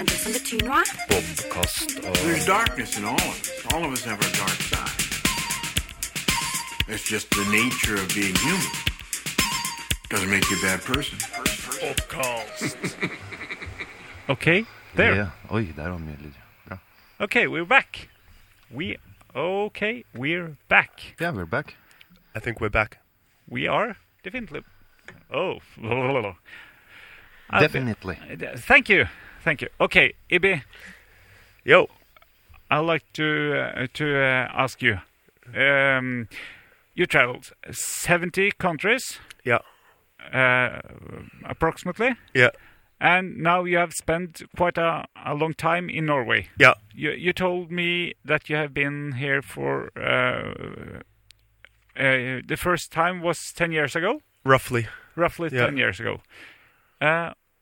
Men det som betyr noe, Bobkast og There's darkness in all of us. All of us have our dark side. It's just the nature of being human. Doesn't make you a bad person. Okay, there. Ja. Oi, der var mye lyd. Bra. Okay, we're back. We okay, we're back. Yeah, we're back. I think we're back. We are definitely. Oh, Definitely. Uh, Thank you, thank you. Okay, Ibi, Yo. I'd like to uh, to uh, ask you. Um, you traveled seventy countries, Yeah. uh, approximately, Yeah. and now you have spent quite a, a long time in Norway. Yeah. You, you told me that you have been here for uh, uh, the first time was 10 years ago, Roughly. roughly Yeah. 10 years ago.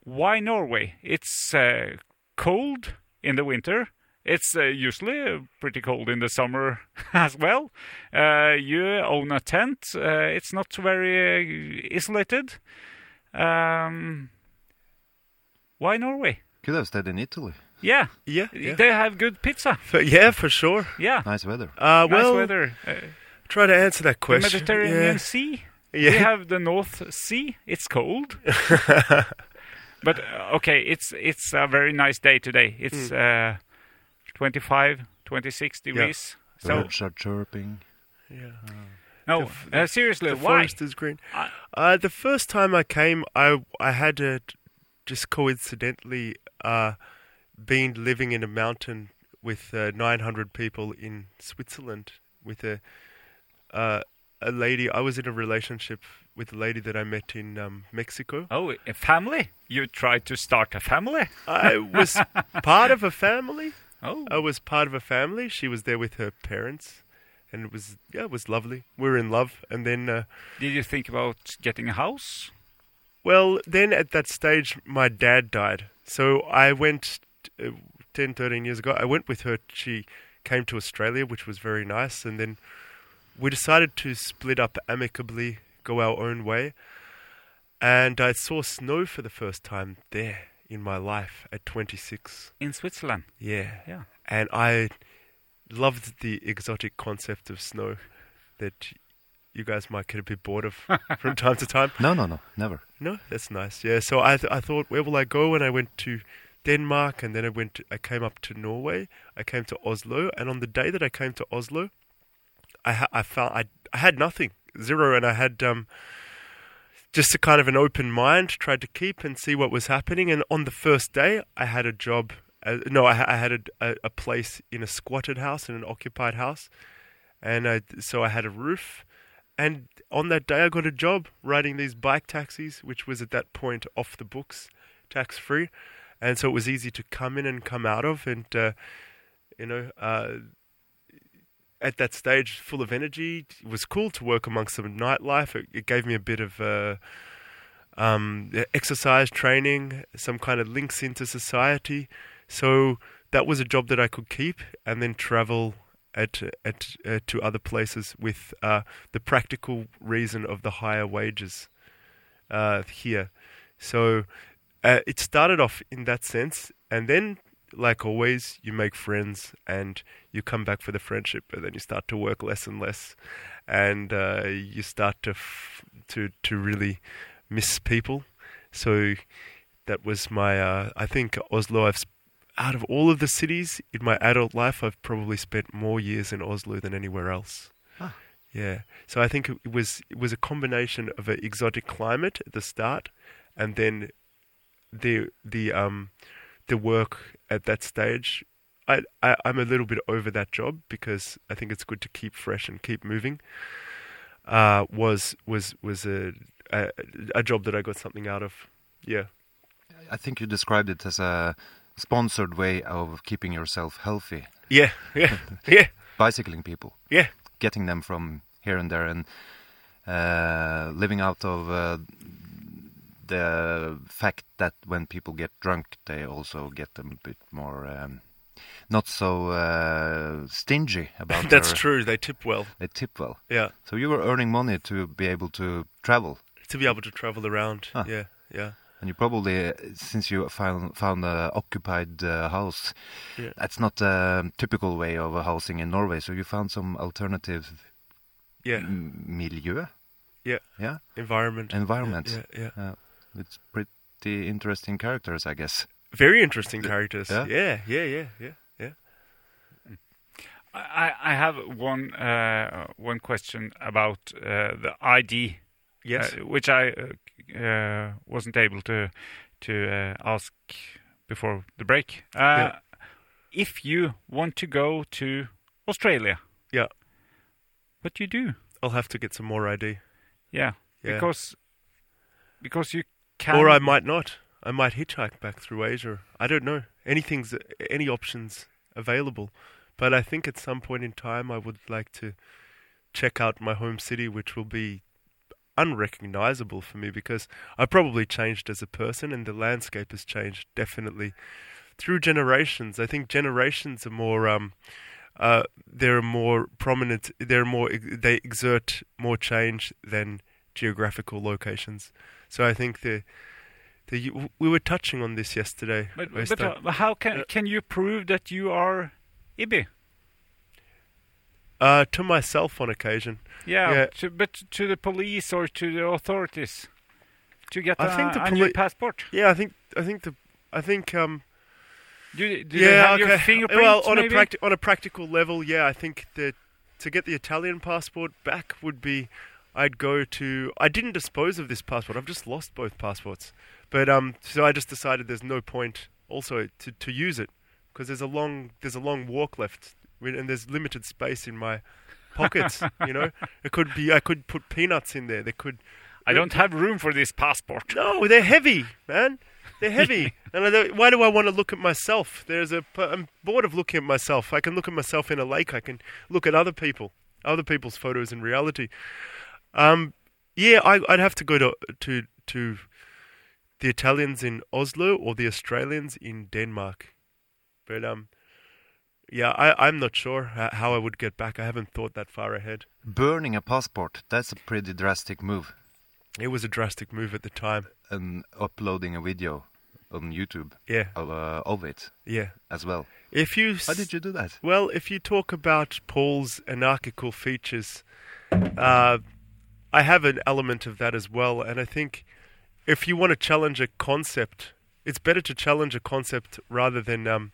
Why Norway? It's uh, cold in the winter. It's uh, usually uh, pretty cold in the summer as well. Uh, you own a tent. Uh, it's not very uh, isolated. Um, why Norway? Could have stayed in Italy. Yeah, Yeah. Yeah. they have good pizza. For, yeah, for sure. Yeah, Nice weather. Uh, nice well, weather. Uh, try to answer that the question. Mediterranean Sea. Yeah. We have the North Sea. It's cold. but uh, okay, it's it's a very nice day today. It's uh, 25, 26 degrees. So Birds are chirping. yeah. no, the uh, seriously, The why? forest is green. I- Uh, the first time I came, I I had uh, just coincidentally uh, been living in a mountain with uh, 900 people in Switzerland with a uh, a lady. I was in a relationship with a lady that I met in um, Mexico. Oh, a family? You tried to start a family? I was part of a family. Oh, I was part of a family. She was there with her parents, and it was yeah, it was lovely. We were in love, and then uh, did you think about getting a house? well, then at that stage, my dad died. So I went uh, 10, 13 years ago. I went with her. She came to Australia, which was very nice, and then we decided to split up amicably, go our own way. And I saw snow for the first time there in my life at 26. In Switzerland? Yeah. Yeah. and I loved the exotic concept of snow that you guys might get a bit bored of from time to time. No, no, no, never. No, that's nice. Yeah, so I th- I thought where will I go? And I went to Denmark, and then I went. To, I came up to Norway. I came to Oslo, and on the day that I came to Oslo, I ha- I found I I had nothing, zero, and I had um just a kind of an open mind, tried to keep and see what was happening. And on the first day, I had a job. Uh, no, I, I had a, a, place in a squatted house, in an occupied house, and I, so I had a roof. And on that day, I got a job riding these bike taxis, which was at that point off the books, tax free, and so it was easy to come in and come out of. And uh, you know, uh, at that stage, full of energy, it was cool to work amongst some nightlife. It, it gave me a bit of uh, um, exercise training, some kind of links into society. So that was a job that I could keep, and then travel at at uh, to other places with uh, the practical reason of the higher wages uh, here. So uh, it started off in that sense, and then, like always, you make friends and you come back for the friendship, but then you start to work less and less, and uh, you start to f- to to really miss people. So that was my. Uh, I think Oslo. I've sp- out of all of the cities in my adult life, I've probably spent more years in Oslo than anywhere else. Ah. Yeah. So I think it was it was a combination of an exotic climate at the start, and then the the um the work at that stage. I, I I'm a little bit over that job because I think it's good to keep fresh and keep moving. Uh, was was was a, a a job that I got something out of. Yeah. I think you described it as a sponsored way of keeping yourself healthy. Yeah. Yeah. yeah. Bicycling people, Yeah. getting them from here and there, and uh, living out of uh, the fact that when people get drunk, they also get a bit more um, not so uh, stingy about That's their, true. They tip well. They tip well. Yeah. So you were earning money to be able to travel. To be able to travel around. Yeah. Yeah. And you probably, uh, since you found found a occupied uh, house, Yeah. that's not a typical way of housing in Norway. So you found some alternative Yeah, milieu, yeah. yeah, Environment. environment. Yeah, yeah. yeah. Uh, it's pretty interesting characters, I guess. Very interesting characters. Yeah? Yeah, yeah, yeah, yeah, yeah. I, I have one uh, one question about uh, the ID, Yes. uh, which I uh, uh, wasn't able to to uh, ask before the break. Uh, Yeah. If you want to go to Australia, Yeah. what you do? I'll have to get some more ID. Yeah, Yeah. because because you can. Or I might not. I might hitchhike back through Asia. I don't know. Anything's any options available. But I think at some point in time I would like to check out my home city which will be unrecognizable for me because I probably changed as a person and the landscape has changed definitely through generations. I think generations are more um uh, they're more prominent. They're more. They exert more change than geographical locations. So I think the the we were touching on this yesterday. But, but uh, how can Uh, can you prove that you are Ibi? uh, to myself on occasion. Yeah, Yeah. To, but to the police or to the authorities to get I a, think the a new passport. Yeah, I think I think the I think um Do, do yeah have your okay. fingerprints? well, on maybe? a practi- on a practical level, yeah, I think that to get the Italian passport back would be I'd go to I didn't dispose of this passport. I've just lost both passports. But um so I just decided there's no point also to to use it because there's a long there's a long walk left and there's limited space in my pockets, you know. It could be I could put peanuts in there. There could I don't have room for this passport. no, they're heavy, man. They're heavy. and I why do I want to look at myself? There's a. I'm bored of looking at myself. I can look at myself in a lake. I can look at other people, other people's photos in reality. Um, yeah, I, I'd have to go to to to the Italians in Oslo or the Australians in Denmark. But um, yeah, I, I'm not sure how I would get back. I haven't thought that far ahead. Burning a passport, that's a pretty drastic move. It was a drastic move at the time. And uploading a video on YouTube Yeah, of, uh, of it yeah. as well. If you How did you do that? Well, if you talk about Paul's anarchical features, uh, I have an element of that as well. And I think if you want to challenge a concept, it's better to challenge a concept rather than um,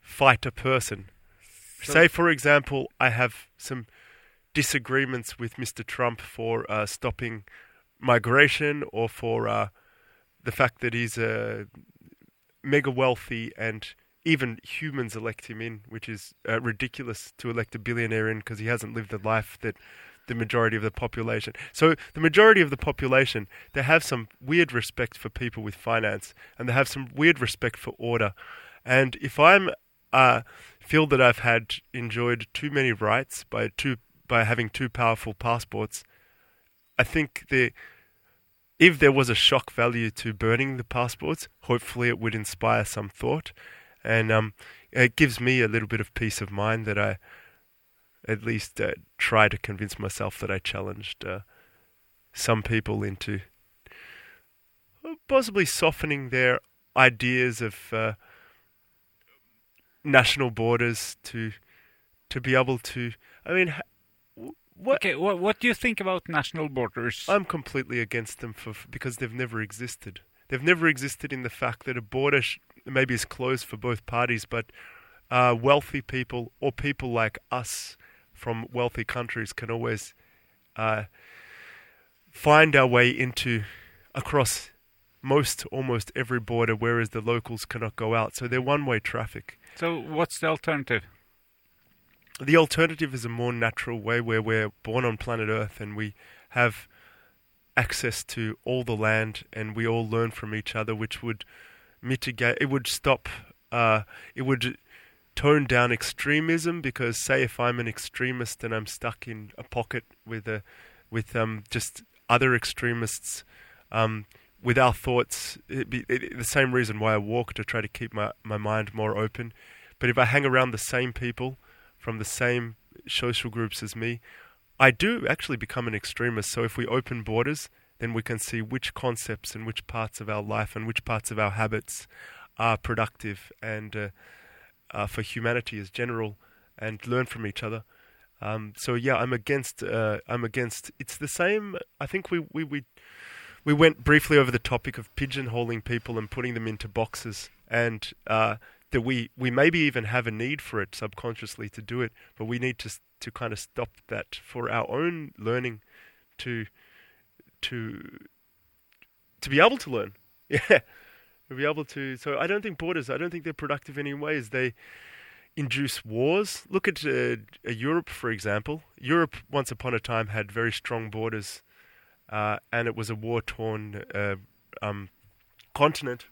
fight a person. So- Say, for example, I have some disagreements with Mr. Trump for uh, stopping migration or for uh, the fact that he's uh, mega wealthy and even humans elect him in, which is uh, ridiculous to elect a billionaire in because he hasn't lived the life that the majority of the population. So the majority of the population, they have some weird respect for people with finance, and they have some weird respect for order. And if I'm uh, feel that I've had enjoyed too many rights by two by having two powerful passports, I think the if there was a shock value to burning the passports, hopefully it would inspire some thought, and um, it gives me a little bit of peace of mind that I at least uh, try to convince myself that I challenged uh, some people into uh, possibly softening their ideas of uh, national borders to to be able to. I mean, what Okay, what what do you think about national borders? I'm completely against them for because they've never existed. They've never existed in the fact that a border sh- maybe is closed for both parties, but uh, wealthy people or people like us from wealthy countries can always uh, find our way into across most almost every border, whereas the locals cannot go out. So they're one-way traffic. so what's the alternative? The alternative is a more natural way where we're born on planet Earth and we have access to all the land and we all learn from each other, which would mitigate, it would stop, uh, it would tone down extremism because, say, if I'm an extremist and I'm stuck in a pocket with a, with um, just other extremists, um, with our thoughts, be it, the same reason why I walk to try to keep my, my mind more open. But if I hang around the same people, from the same social groups as me, I do actually become an extremist. So if we open borders, then we can see which concepts and which parts of our life and which parts of our habits are productive and uh, uh, for humanity as general, and learn from each other. Um, so yeah, I'm against. Uh, I'm against. It's the same. I think we, we we we went briefly over the topic of pigeonholing people and putting them into boxes, and uh, that we we maybe even have a need for it subconsciously to do it, but we need to to kind of stop that for our own learning, to to to be able to learn. Yeah, to be able to. So I don't think borders. I don't think they're productive in any ways. They induce wars. Look at uh, uh, Europe, for example. Europe, once upon a time, had very strong borders, uh, and it was a war-torn uh, um, continent.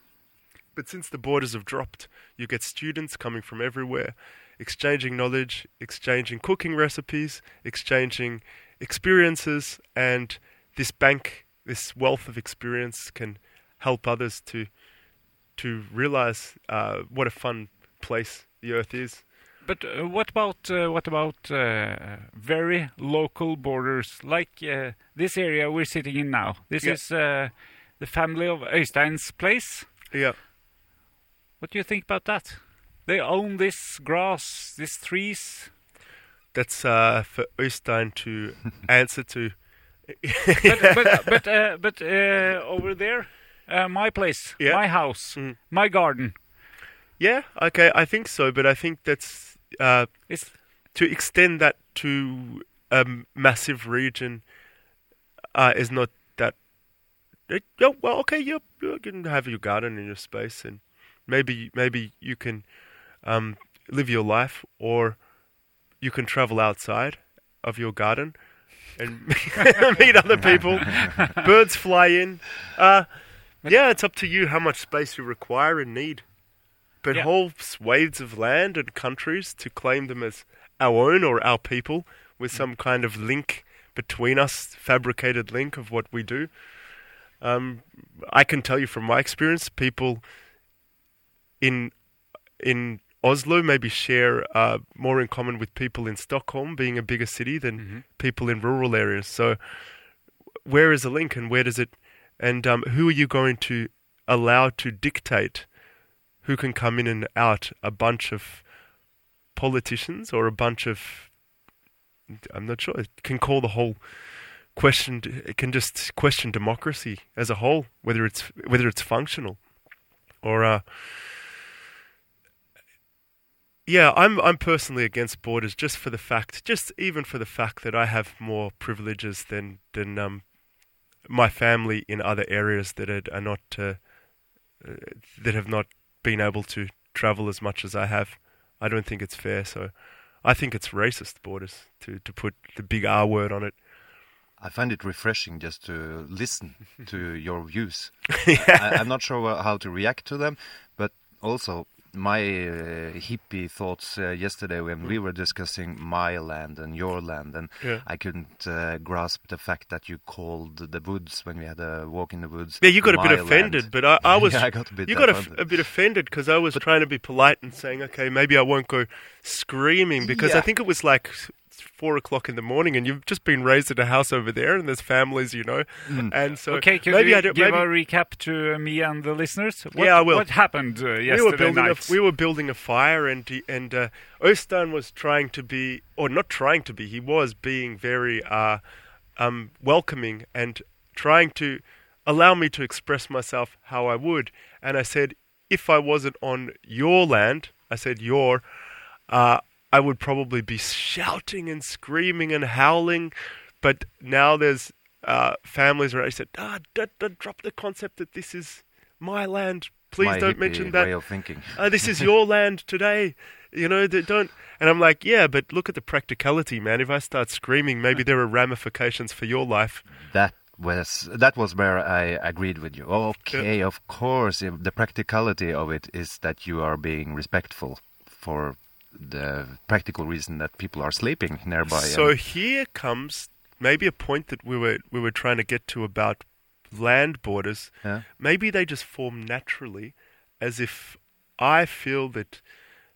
But since the borders have dropped, you get students coming from everywhere, exchanging knowledge, exchanging cooking recipes, exchanging experiences, and this bank, this wealth of experience, can help others to to realize uh, what a fun place the Earth is. But uh, what about uh, what about uh, very local borders like uh, this area we're sitting in now? This Yeah. is uh, the family of Øystein's place. Yeah. What do you think about that? They own this grass, these trees. That's uh, for Øystein to answer to. But but but, uh, but uh, over there, uh, my place, Yeah. my house, Mm. my garden. Yeah, okay, I think so, but I think that's uh, It's to extend that to a massive region uh, is not that. It, well, okay, you you can have your garden in your space, and maybe maybe you can um, live your life, or you can travel outside of your garden and meet other people. Birds fly in. Uh, yeah, it's up to you how much space you require and need. But Yeah. whole swathes of land and countries to claim them as our own or our people with some kind of link between us, fabricated link of what we do. Um, I can tell you from my experience, people in in Oslo maybe share uh, more in common with people in Stockholm, being a bigger city, than people in rural areas. So, where is the link, and where does it? And um, who are you going to allow to dictate who can come in and out? A bunch of politicians or a bunch of I'm not sure. It can call the whole question. It can just question democracy as a whole, whether it's whether it's functional, or uh, yeah, I'm I'm personally against borders just for the fact, just even for the fact that I have more privileges than than um, my family in other areas that are, are not uh, uh, that have not been able to travel as much as I have. I don't think it's fair. So I think it's racist borders to, to put the big R word on it. I find it refreshing just to listen to your views. I, I'm not sure how to react to them, but also my uh, hippie thoughts uh, yesterday when we were discussing my land and your land, and Yeah. I couldn't uh, grasp the fact that you called the woods when we had a walk in the woods. Yeah, you got a bit my offended, land. but I, I was Yeah, I got a bit you got a, bit offended because I was trying to be polite and saying, okay, maybe I won't go screaming because I think it was like four o'clock in the morning, and you've just been raised in a house over there, and there's families, you know, Mm. and so okay, could maybe you I don't, give maybe a recap to uh, me and the listeners? What, Yeah, I will. What happened uh, yesterday we were building night? a we were building a fire, and and uh, Øystein was trying to be, or not trying to be, he was being very uh, um, welcoming and trying to allow me to express myself how I would. And I said, if I wasn't on your land, I said your, uh, I would probably be shouting and screaming and howling. But now there's uh, families where I said, ah, don't, don't drop the concept that this is my land. Please my don't mention that way of thinking. uh, this is your land today. You know, don't. And I'm like, yeah, but look at the practicality, man. If I start screaming, maybe there are ramifications for your life. That was that was where I agreed with you. Okay, of course, the practicality of it is that you are being respectful for the practical reason that people are sleeping nearby. So here comes maybe a point that we were we were trying to get to about land borders. Yeah. Maybe they just form naturally, as if I feel that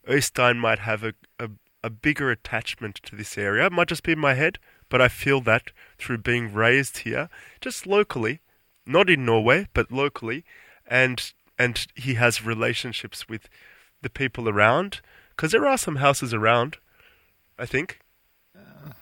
Øystein might have a, a a bigger attachment to this area. It might just be in my head, but I feel that through being raised here, just locally, not in Norway, but locally, and and he has relationships with the people around because there are some houses around. I think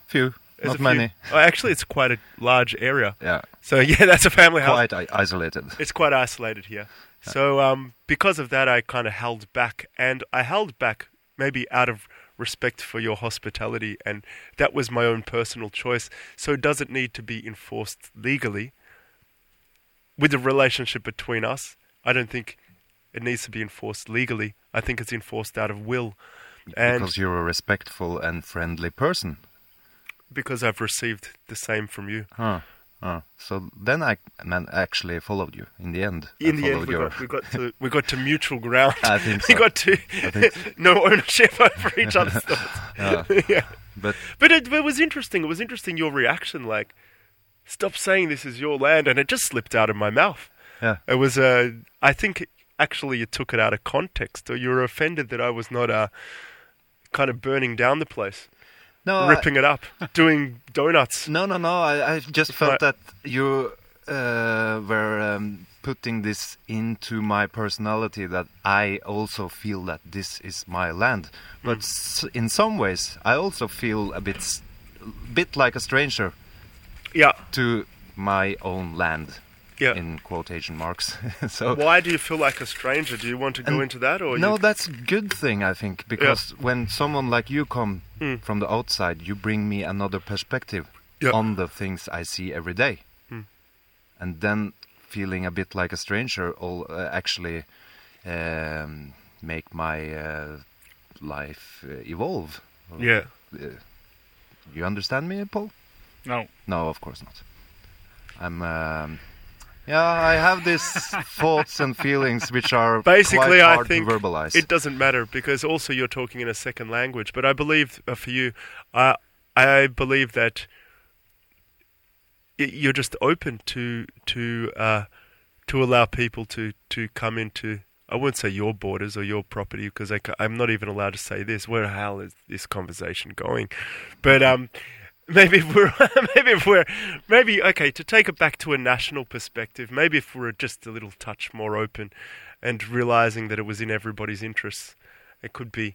Few, There's not many. Oh, actually, it's quite a large area. Yeah, So yeah, that's a family house. quite i- isolated. It's quite isolated here. So um, because of that, I kind of held back, and I held back maybe out of respect for your hospitality, and that was my own personal choice. So it doesn't need to be enforced legally. With the relationship between us, I don't think it needs to be enforced legally. I think it's enforced out of will, and because you're a respectful and friendly person. because I've received the same from you. Huh. Huh. So then I man actually followed you in the end. I In the end, we your- got, we got to we got to mutual ground. I think we got to I no ownership over each other's thoughts. Yeah. yeah. But But it, it was interesting. It was interesting your reaction. Like, stop saying this is your land, and it just slipped out of my mouth. yeah, It was. Uh, I think actually you took it out of context, or you were offended that I was not uh, kind of burning down the place, no, I- ripping it up, doing donuts. No, no, no. I, I just felt that you uh, were um, putting this into my personality. That I also feel that this is my land, but s- in some ways, I also feel a bit, bit like a stranger Yeah. to my own land. Yeah. In quotation marks. so Why do you feel like a stranger? Do you want to go into that, or no, you, that's a good thing, I think, because when someone like you come Mm. from the outside, you bring me another perspective Yeah. on the things I see every day. Mm. And then feeling a bit like a stranger will uh, actually um, make my uh, life uh, evolve. yeah? Uh, you understand me, Paul? No. No, of course not. I'm. Um, yeah, I have these thoughts and feelings which are Basically, I think. It doesn't matter because also you're talking in a second language. But I believe uh, for you, I I believe that you're just open to to uh, to allow people to to come into. I wouldn't say your borders or your property because I'm not even allowed to say this. Where the hell is this conversation going? But um, maybe if we're maybe if we're maybe okay to take it back to a national perspective. Maybe if we're just a little touch more open and realizing that it was in everybody's interests, it could be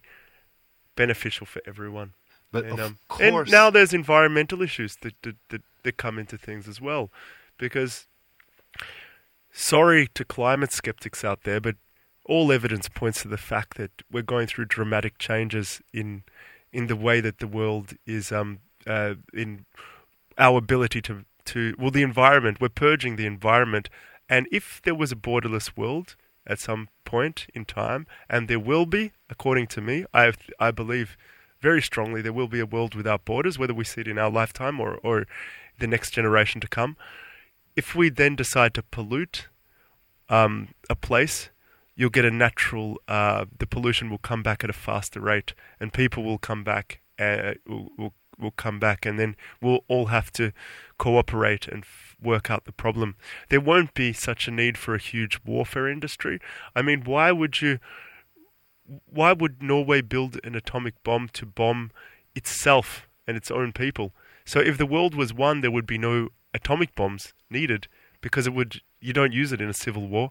beneficial for everyone. but And, of um, course, and now there's environmental issues that, that that that come into things as well, because sorry to climate skeptics out there, but all evidence points to the fact that we're going through dramatic changes in in the way that the world is um uh, in our ability to to well the environment we're purging the environment. And if there was a borderless world at some point in time and there will be according to me I I believe very strongly there will be a world without borders whether we see it in our lifetime or or the next generation to come. If we then decide to pollute um, a place you'll get a natural uh, the pollution will come back at a faster rate and people will come back uh, will, will will come back and then we'll all have to cooperate and f- work out the problem. There won't be such a need for a huge warfare industry. I mean why would you why would norway build an atomic bomb to bomb itself and its own people? So if the world was one there would be no atomic bombs needed because it would you don't use it in a civil war.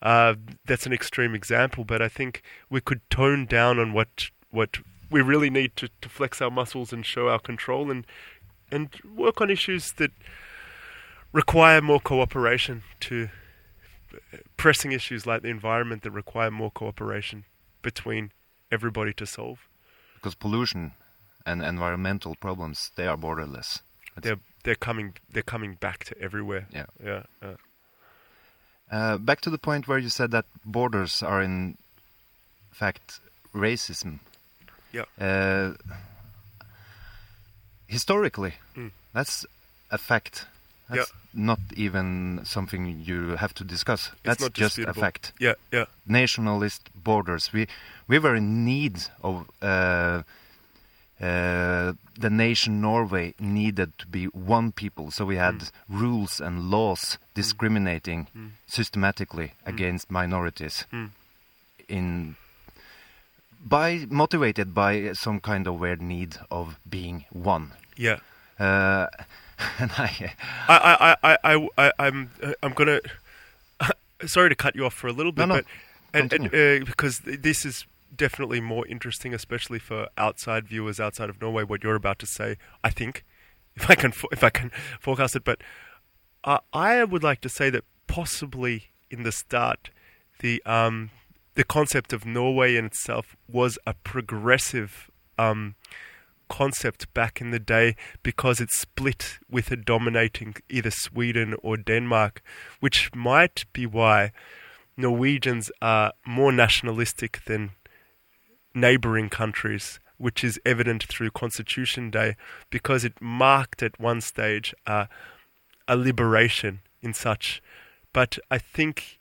Uh, that's an extreme example, but I think we could tone down on what what we really need to, to flex our muscles and show our control and and work on issues that require more cooperation to pressing issues like the environment that require more cooperation between everybody to solve. because pollution and environmental problems they are borderless. It's- They're they're coming they're coming back to everywhere. Yeah. Yeah. yeah. Uh, back to the point where you said that borders are in fact racism. Yeah. Uh, historically, Mm. that's a fact. That's not even something you have to discuss. that's not just a fact. Yeah, yeah. Nationalist borders. We we were in need of. Uh, uh, the nation Norway needed to be one people, so we had rules and laws discriminating systematically against minorities. Mm. In by motivated by some kind of weird need of being one. Yeah. Uh, and I, I, I, I, I, I, I'm, I'm gonna. sorry to cut you off for a little bit, No, no. but and, and uh, because this is definitely more interesting, especially for outside viewers outside of Norway. What you're about to say, I think, if I can, if I can forecast it, but uh, I would like to say that possibly in the start, the um, the concept of Norway in itself was a progressive um, concept back in the day because it split with a dominating either Sweden or Denmark, which might be why Norwegians are more nationalistic than neighboring countries, which is evident through Constitution Day because it marked at one stage uh, a liberation in such. But I think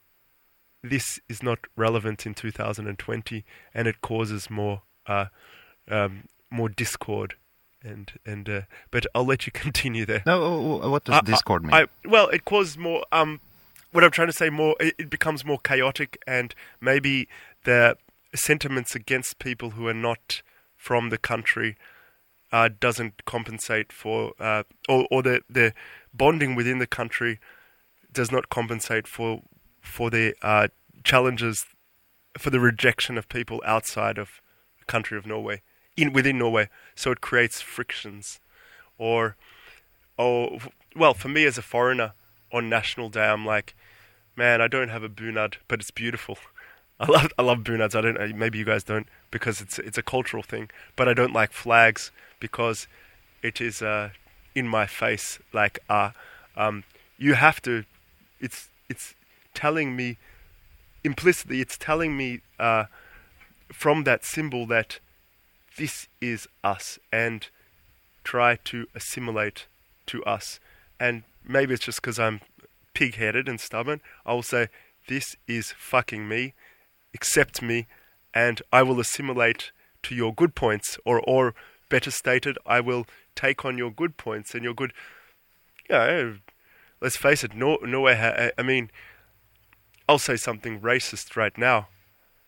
this is not relevant in 2020, and it causes more uh, um, more discord. And and uh, but I'll let you continue there. no, what does Discord mean? I, well, it causes more. Um, what I'm trying to say more, it, it becomes more chaotic, and maybe the sentiments against people who are not from the country uh, doesn't compensate for, uh, or, or the the bonding within the country does not compensate for for the uh, challenges for the rejection of people outside of the country of Norway in within Norway. So it creates frictions, or or well, for me as a foreigner on National Day, I'm like, man, I don't have a bunad, but it's beautiful. I love I love bunads. I don't know, maybe you guys don't because it's it's a cultural thing, but I don't like flags because it is uh, in my face. Like uh, um, you have to. It's it's telling me implicitly. It's telling me uh, from that symbol that this is us and try to assimilate to us. And maybe it's just because I'm pig headed and stubborn. I will say, This is fucking me, accept me, and I will assimilate to your good points. Or, or better stated, I will take on your good points and your good. Yeah, let's face it, Nor- Norway, I mean, I'll say something racist right now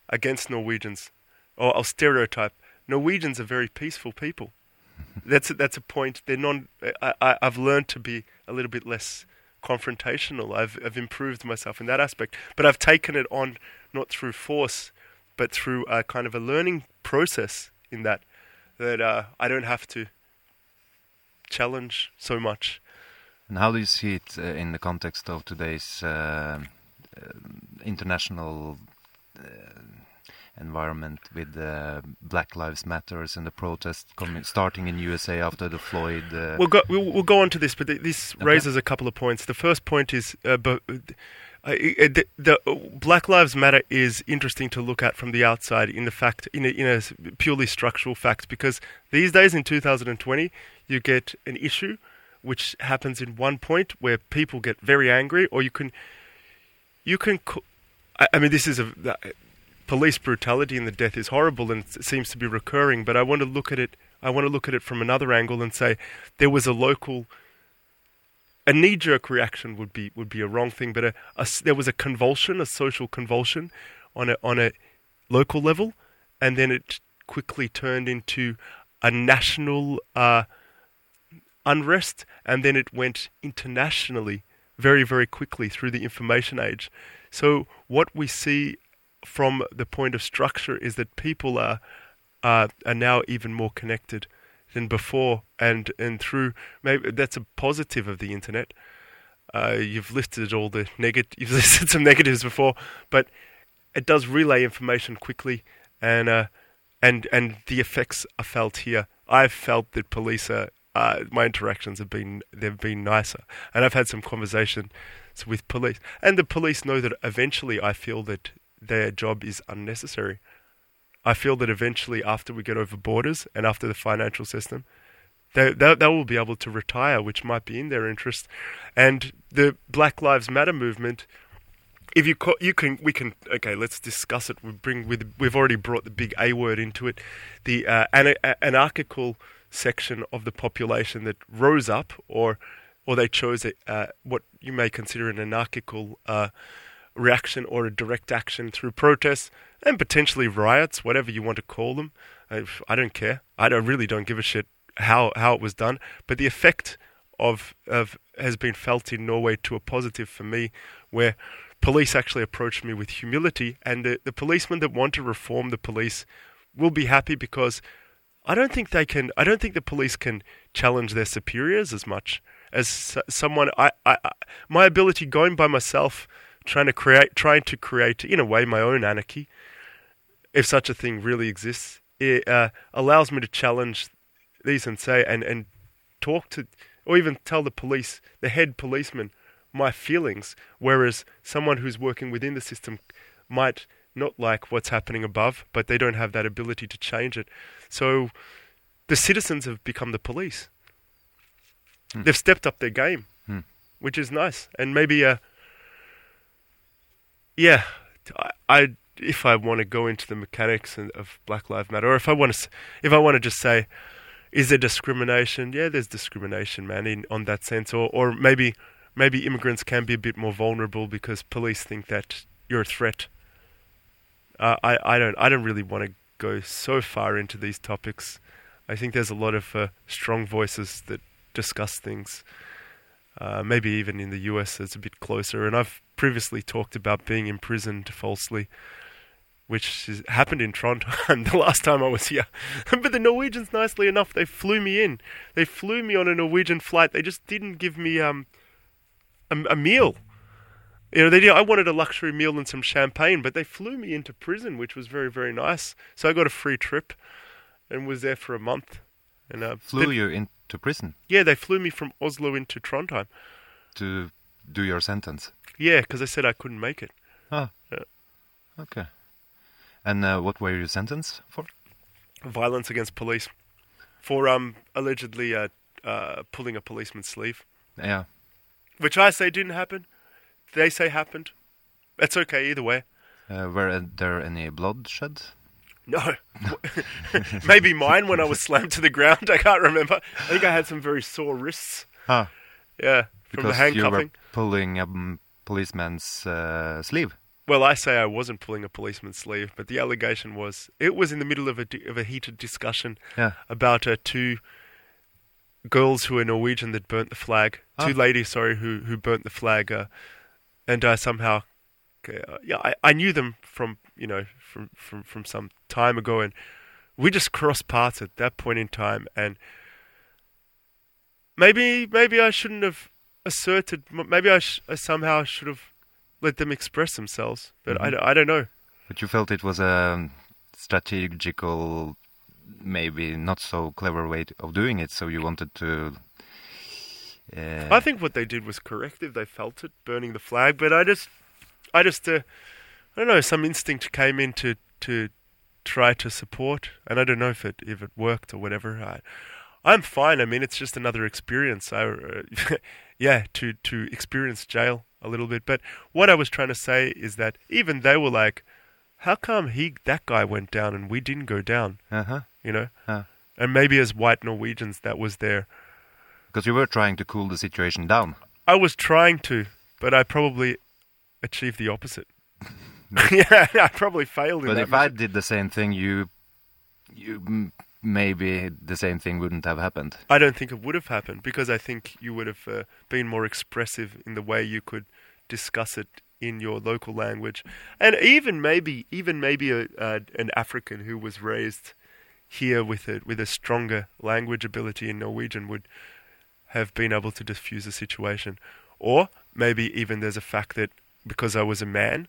against Norwegians, or I'll stereotype. Norwegians are very peaceful people. That's a, that's a point. They're non. I, I, I've learned to be a little bit less confrontational. I've I've improved myself in that aspect, but I've taken it on not through force, but through a kind of a learning process. In that, that uh, I don't have to challenge so much. And how do you see it uh, in the context of today's uh, international uh, environment with uh, Black Lives Matters and the protests coming, starting in USA after the Floyd? Uh, We'll go. We'll, we'll go on to this, but th- this Okay. raises a couple of points. The first point is, uh, but uh, uh, the, the uh, Black Lives Matter is interesting to look at from the outside in the fact, in a, in a purely structural fact, because these days in 2020, you get an issue which happens in one point where people get very angry, or you can, you can. co- I, I mean, this is a. Police brutality and the death is horrible and it seems to be recurring. But I want to look at it. I want to look at it from another angle and say there was a local a knee-jerk reaction would be would be a wrong thing, but a, a there was a convulsion, a social convulsion, on a on a local level, and then it quickly turned into a national uh, unrest, and then it went internationally very very quickly through the information age. So what we see from the point of structure is that people are are, are now even more connected than before, and and through maybe that's a positive of the internet. Uh, you've listed all the negative. You've listed some negatives before, but it does relay information quickly, and uh, and and the effects are felt here. I've felt that police are. Uh, my interactions have been they've been nicer, and I've had some conversations with police, and the police know that eventually I feel that their job is unnecessary. I feel that eventually, after we get over borders and after the financial system, they, they they will be able to retire, which might be in their interest. And the Black Lives Matter movement, if you co- you can we can okay, let's discuss it. We bring with we've already brought the big A word into it, the uh, ana- a- anarchical section of the population that rose up, or or they chose a, uh, what you may consider an anarchical uh, reaction or a direct action through protests and potentially riots, whatever you want to call them. I, I don't care. I don't really don't give a shit how how it was done, but the effect of of has been felt in Norway to a positive for me, where police actually approached me with humility, and the, the policemen that want to reform the police will be happy because I don't think they can. I don't think the police can challenge their superiors as much as someone. I, I, I my ability going by myself, trying to create, trying to create in a way my own anarchy, if such a thing really exists, it uh, allows me to challenge these and say and and talk to or even tell the police, the head policeman, my feelings. Whereas someone who's working within the system might not like what's happening above, but they don't have that ability to change it. So the citizens have become the police. They've stepped up their game, Hmm. which is nice. And maybe, uh, yeah, I, I if I want to go into the mechanics of Black Lives Matter, or if I want to, if I want to just say, is there discrimination? Yeah, there's discrimination, man, in on that sense, or or maybe maybe immigrants can be a bit more vulnerable because police think that you're a threat. Uh, I I don't I don't really want to go so far into these topics. I think there's a lot of uh, strong voices that discuss things. Uh, maybe even in the US, it's a bit closer. And I've previously talked about being imprisoned falsely, which has happened in Trondheim the last time I was here. but the Norwegians, nicely enough, they flew me in. They flew me on a Norwegian flight. They just didn't give me um a, a meal. You know, they did. I wanted a luxury meal and some champagne, but they flew me into prison, which was very, very nice. So I got a free trip, and was there for a month. And uh, Flew you into prison yeah, they flew me from Oslo into Trondheim. to do your sentence? Yeah, because they said I couldn't make it. Ah. Yeah. Okay. And uh, what were you sentenced for? Violence against police for um allegedly uh, uh pulling a policeman's sleeve, Yeah. which I say didn't happen. They say happened. That's okay either way. Uh, were there any bloodshed? No, maybe mine when I was slammed to the ground. I can't remember. I think I had some very sore wrists. Ah, Yeah, from the because you were pulling a um, policeman's uh, sleeve. Well, I say I wasn't pulling a policeman's sleeve, but the allegation was it was in the middle of a of a heated discussion Yeah. about uh, two girls who are Norwegian that burnt the flag. Ah. Two ladies, sorry, who who burnt the flag, uh, and uh, somehow, uh, yeah, I, I knew them from you know from, from from some time ago, and we just crossed paths at that point in time, and maybe maybe I shouldn't have asserted. Maybe I, sh- I somehow should have let them express themselves, but I, Mhm. d- I don't know. But you felt it was a strategical, maybe not so clever way of doing it, so you wanted to. Uh, I think what they did was correct if they felt it burning the flag, but I just, I just, uh, I don't know, some instinct came in to to try to support, and I don't know if it if it worked or whatever. I, I'm fine. I mean, it's just another experience. I, uh, yeah, to to experience jail a little bit. But what I was trying to say is that even they were like, how come he that guy went down and we didn't go down? uh-huh. You know, Uh, and maybe as white Norwegians, that was their because you were trying to cool the situation down. I was trying to, but I probably achieved the opposite. yeah, I probably failed in But if I did the same thing, you, you maybe the same thing wouldn't have happened. I don't think it would have happened because I think you would have uh, been more expressive in the way you could discuss it in your local language, and even maybe, even maybe a, uh, an African who was raised here with a with a stronger language ability in Norwegian would have been able to diffuse the situation, or maybe even there's a fact that because I was a man,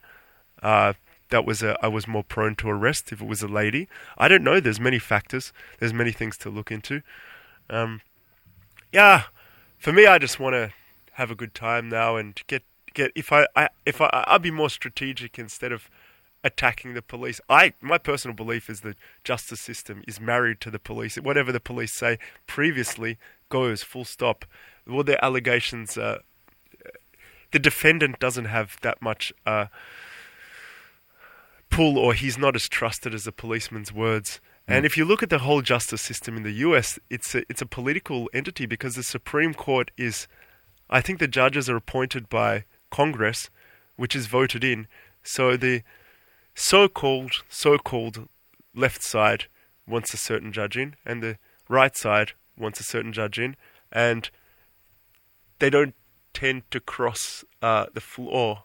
uh, that was a I was more prone to arrest if it was a lady. I don't know. There's many factors. There's many things to look into. Um, yeah, for me, I just want to have a good time now and get get. If I, I if I, I'll be more strategic instead of attacking the police. I my personal belief is the justice system is married to the police. Whatever the police say previously goes. Full stop. All their allegations. Uh, the defendant doesn't have that much. Uh, pull or he's not as trusted as a policeman's words. And if you look at the whole justice system in the US, it's a, it's a political entity because the Supreme Court is, I think the judges are appointed by Congress, which is voted in. So the so-called so-called left side wants a certain judge in, and the right side wants a certain judge in, and they don't tend to cross uh, the floor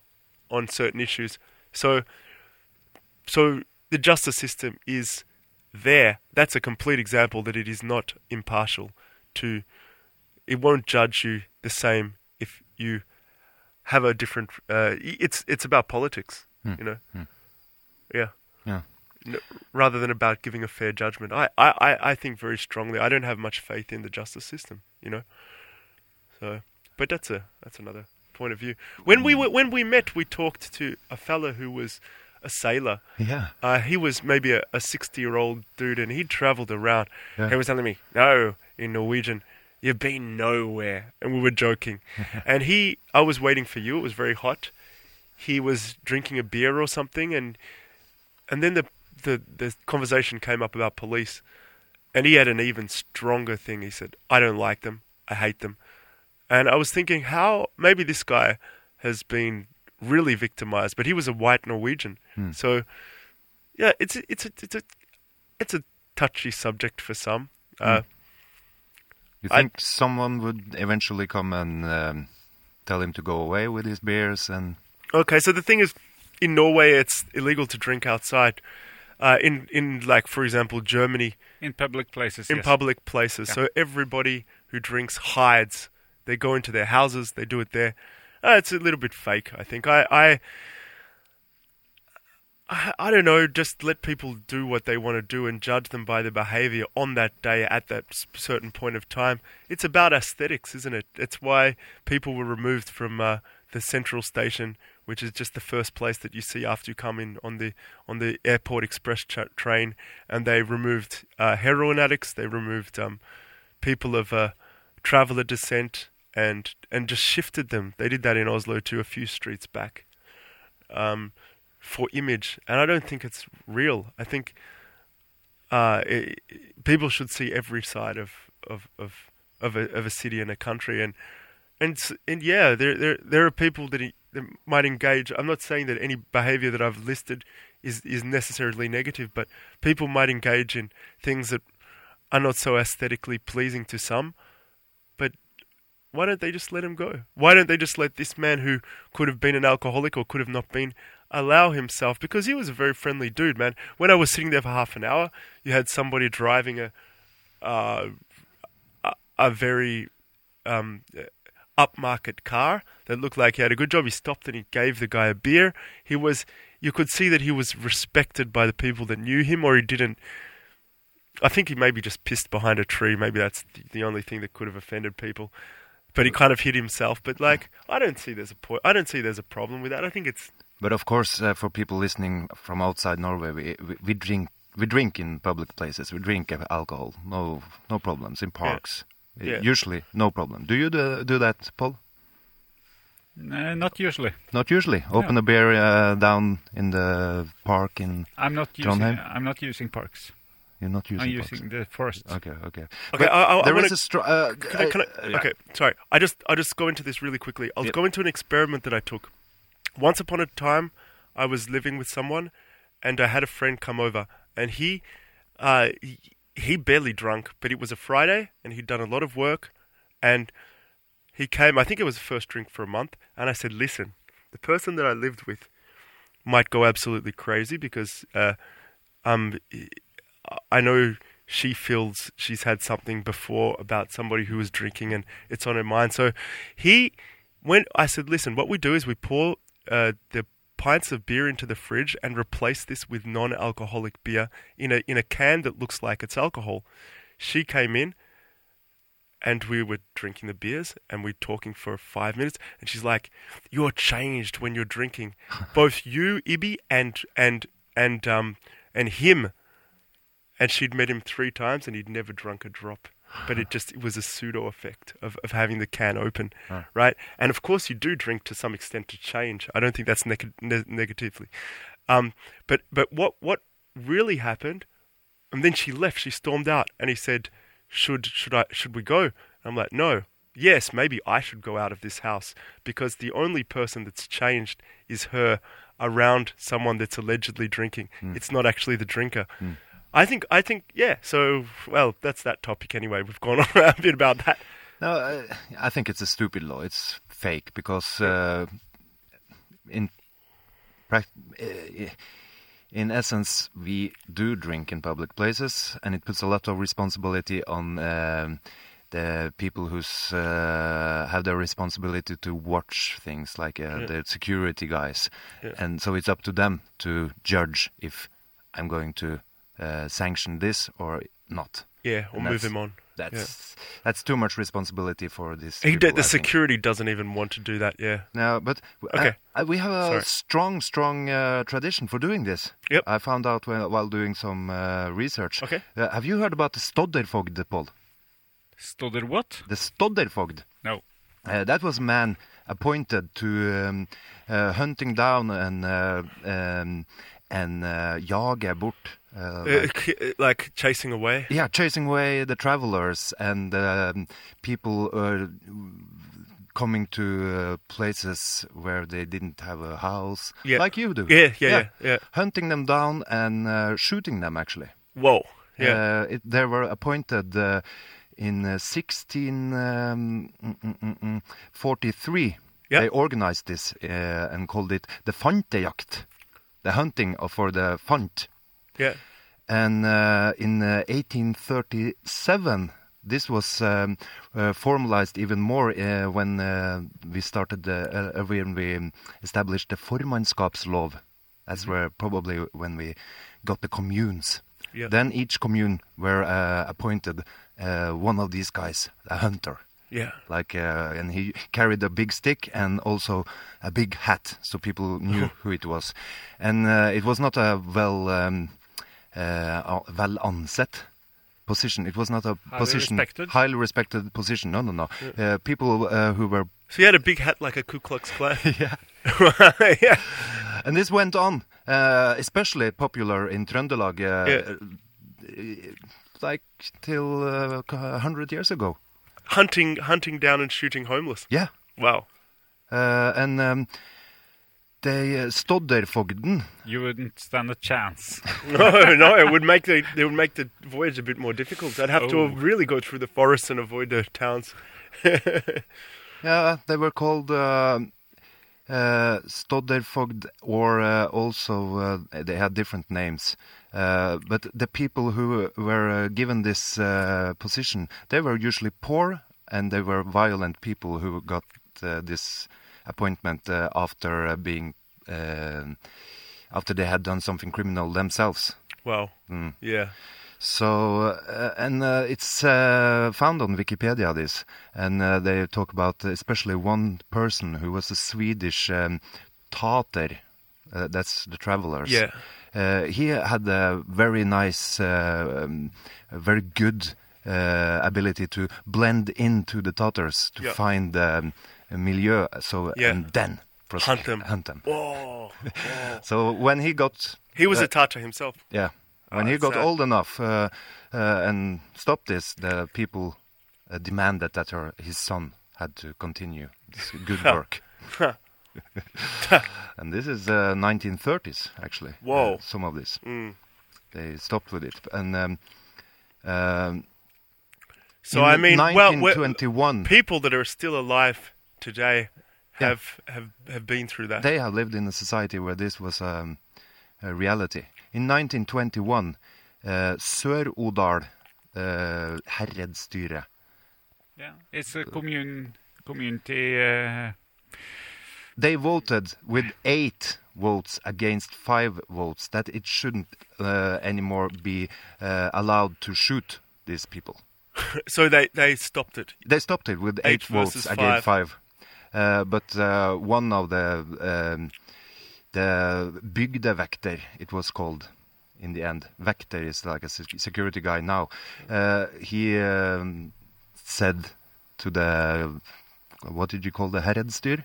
on certain issues. So, so the justice system is there. That's a complete example that it is not impartial. To it won't judge you the same if you have a different. Uh, it's it's about politics, Hmm. you know. Hmm. Yeah. Yeah. Rather than about giving a fair judgment, I, I, I- think very strongly. I don't have much faith in the justice system, you know. So, but that's a that's another point of view. When we were, when we met, we talked to a fella who was a sailor. Yeah. Uh, he was maybe a, a 60 year old dude and he'd traveled around. Yeah. He was telling me, no, in Norwegian, you've been nowhere. And we were joking. and he, I was waiting for you. It was very hot. He was drinking a beer or something. And, and then the, the, the conversation came up about police. And he had an even stronger thing. He said, I don't like them. I hate them. And I was thinking, how maybe this guy has been really victimized, but he was a white Norwegian. Hmm. So, yeah, it's a, it's a, it's a it's a touchy subject for some. Uh, You I- think someone would eventually come and um, tell him to go away with his beers and Okay, so the thing is, in Norway, it's illegal to drink outside. Uh, in in like for example Germany, In public places. in yes. public places. Yeah. So everybody who drinks hides. They go into their houses. They do it there. Uh, it's a little bit fake, I think. I, I, I, I don't know. Just let people do what they want to do and judge them by their behavior on that day at that certain point of time. It's about aesthetics, isn't it? It's why people were removed from uh, the central station, which is just the first place that you see after you come in on the on the airport express tra- train, and they removed uh, heroin addicts. They removed um, people of uh, traveller descent and and just shifted them. They did that in Oslo too, a few streets back, um, for image. And I don't think it's real. I think uh, i people should see every side of of of of a, of a city and a country. And and and yeah, there there there are people that, e- that might engage. I'm not saying that any behaviour that I've listed is is necessarily negative, but people might engage in things that are not so aesthetically pleasing to some. But why don't they just let him go? Why don't they just let this man who could have been an alcoholic or could have not been allow himself? Because he was a very friendly dude, man. When I was sitting there for half an hour, you had somebody driving a uh, a very um, upmarket car that looked like he had a good job. He stopped and he gave the guy a beer. He was, you could see that he was respected by the people that knew him, or he didn't. I think he maybe just pissed behind a tree. Maybe that's the, only thing that could have offended people. But he kind of hid himself. But like, I don't see there's a point. I don't see there's a problem with that. I think it's But of course, uh, for people listening from outside Norway, we, we, we drink we drink in public places. We drink alcohol. No no problems in parks. Uh, Yeah. Usually, no problem. Do you do, do that, Paul? Uh, not usually. Not usually. Open a beer uh, down in the park in. I'm not using. Trondheim? I'm not using parks. You're not using. I'm parks. using the forest. Okay, okay. Okay, But I- I- I there wanna- is a str- uh, Can I, can I, uh, yeah. okay, sorry. I just I'll just go into this really quickly. I'll Yep. go into an experiment that I took. Once upon a time, I was living with someone, and I had a friend come over, and he, uh, he, he barely drunk, but it was a Friday, and he'd done a lot of work, and he came. I think it was the first drink for a month, and I said, "Listen, the person that I lived with might go absolutely crazy because uh, um, I know she feels she's had something before about somebody who was drinking and it's on her mind. So he, when I said, listen, what we do is we pour uh, the pints of beer into the fridge and replace this with non-alcoholic beer in a in a can that looks like it's alcohol. She came in and we were drinking the beers and we are talking for five minutes and she's like you're changed when you're drinking. Both you ibi and and and um and him. And she'd met him three times and he'd never drunk a drop but it just it was a pseudo effect of, of having the can open Huh. right and of course you do drink to some extent to change i don't think that's neg- ne- negatively um but but what what really happened and then she left she stormed out and he said should should I should we go? I'm like, no. Yes, maybe I should go out of this house because the only person that's changed is her around someone that's allegedly drinking. It's not actually the drinker. I think I think yeah. So well, that's that topic anyway. We've gone on a bit about that. No, uh, I think it's a stupid law. It's fake because uh, in uh, in essence we do drink in public places, and it puts a lot of responsibility on um, the people who uh, have the responsibility to watch things, like uh, Yeah. the security guys, Yeah. and so it's up to them to judge if I'm going to uh, sanction this or not. Yeah, or move him on. That's that's too much responsibility for this. He, people, the I think. security doesn't even want to do that. Yeah. No, but Okay. uh, uh, we have a Sorry. strong, strong uh, tradition for doing this. Yep. I found out while, while doing some uh, research. Okay. Uh, have you heard about the Stodderfogd, Paul? Stodder what? The Stodderfogd. No. Uh, that was a man appointed to um, uh, hunting down and uh, um, and uh, jage bort. Uh, Uh, like- k- like chasing away. yeah, chasing away the travelers and um, people uh, coming to uh, places where they didn't have a house, Yeah. like you do. Yeah, yeah, yeah, yeah. Hunting them down and uh, shooting them, actually. Whoa. Yeah. Uh, it, they were appointed uh, in uh, 1643. Um, mm, mm, mm, 43. Yeah. They organized this uh, and called it the Fantejakt, the hunting for the Fant. Yeah. And uh, in uh, 1837, this was um, uh, formalized even more uh, when uh, we started the, uh, when we established the Formannskapslov. That's where probably when we got the communes. Yeah. Then each commune were uh, appointed uh, one of these guys, a hunter. Yeah. Like, uh, and he carried a big stick and also a big hat, so people knew who it was. And uh, it was not a well, um, uh, well ansett position. It was not a Highly position, respected? highly respected position. No, no, no. Uh, people uh, who were, So he had a big hat like a Ku Klux Klan. yeah. yeah. And this went on, uh, especially popular in Trøndelag, uh, Yeah. like till uh, a hundred years ago. Hunting, hunting down and shooting homeless. Yeah. Wow. Uh, and um, they uh, Stodderfogden You wouldn't stand a chance. No, no, it would make the it would make the voyage a bit more difficult. I'd have to Oh. really go through the forests and avoid the towns. Yeah, they were called uh, uh, Stodderfogd, or uh, also uh, they had different names. Uh, but the people who were uh, given this uh, position, they were usually poor and they were violent people who got uh, this appointment uh, after uh, being uh, after they had done something criminal themselves. Wow. Mm. Yeah. So, uh, and uh, it's uh, found on Wikipedia, this, and uh, they talk about especially one person who was a Swedish um, Tater, uh, that's the travelers. Yeah. He had a very nice, uh, um, a very good ability to blend into the Tatars to Yeah. find um, milieu, so, Yeah. and then Hunt them. Hunt them. Whoa. So when he got He was Uh, a Tatar himself. yeah. Oh, When he got sad. old enough uh, uh, and stopped this, the people uh, demanded that her, his son had to continue this good work. and this is uh, 1930s, actually. Whoa. uh, some of this. Mm. They stopped with it. And um, um, So I mean, well, people that are still alive today Yeah. have have have been through that. they have lived in a society where this was um, a reality. In 1921, uh, Sør-Odal uh, herredsstyre Yeah, it's a commune community. Uh, they voted with eight votes against five votes that it shouldn't uh, anymore be uh, allowed to shoot these people. so they they stopped it. They stopped it with Eight eight, votes against five. Uh, but uh, one of the um, the bygdevekter, it was called in the end. Vekter is like a security guy now. Uh, he um, said to the what did you call the herredsstyr?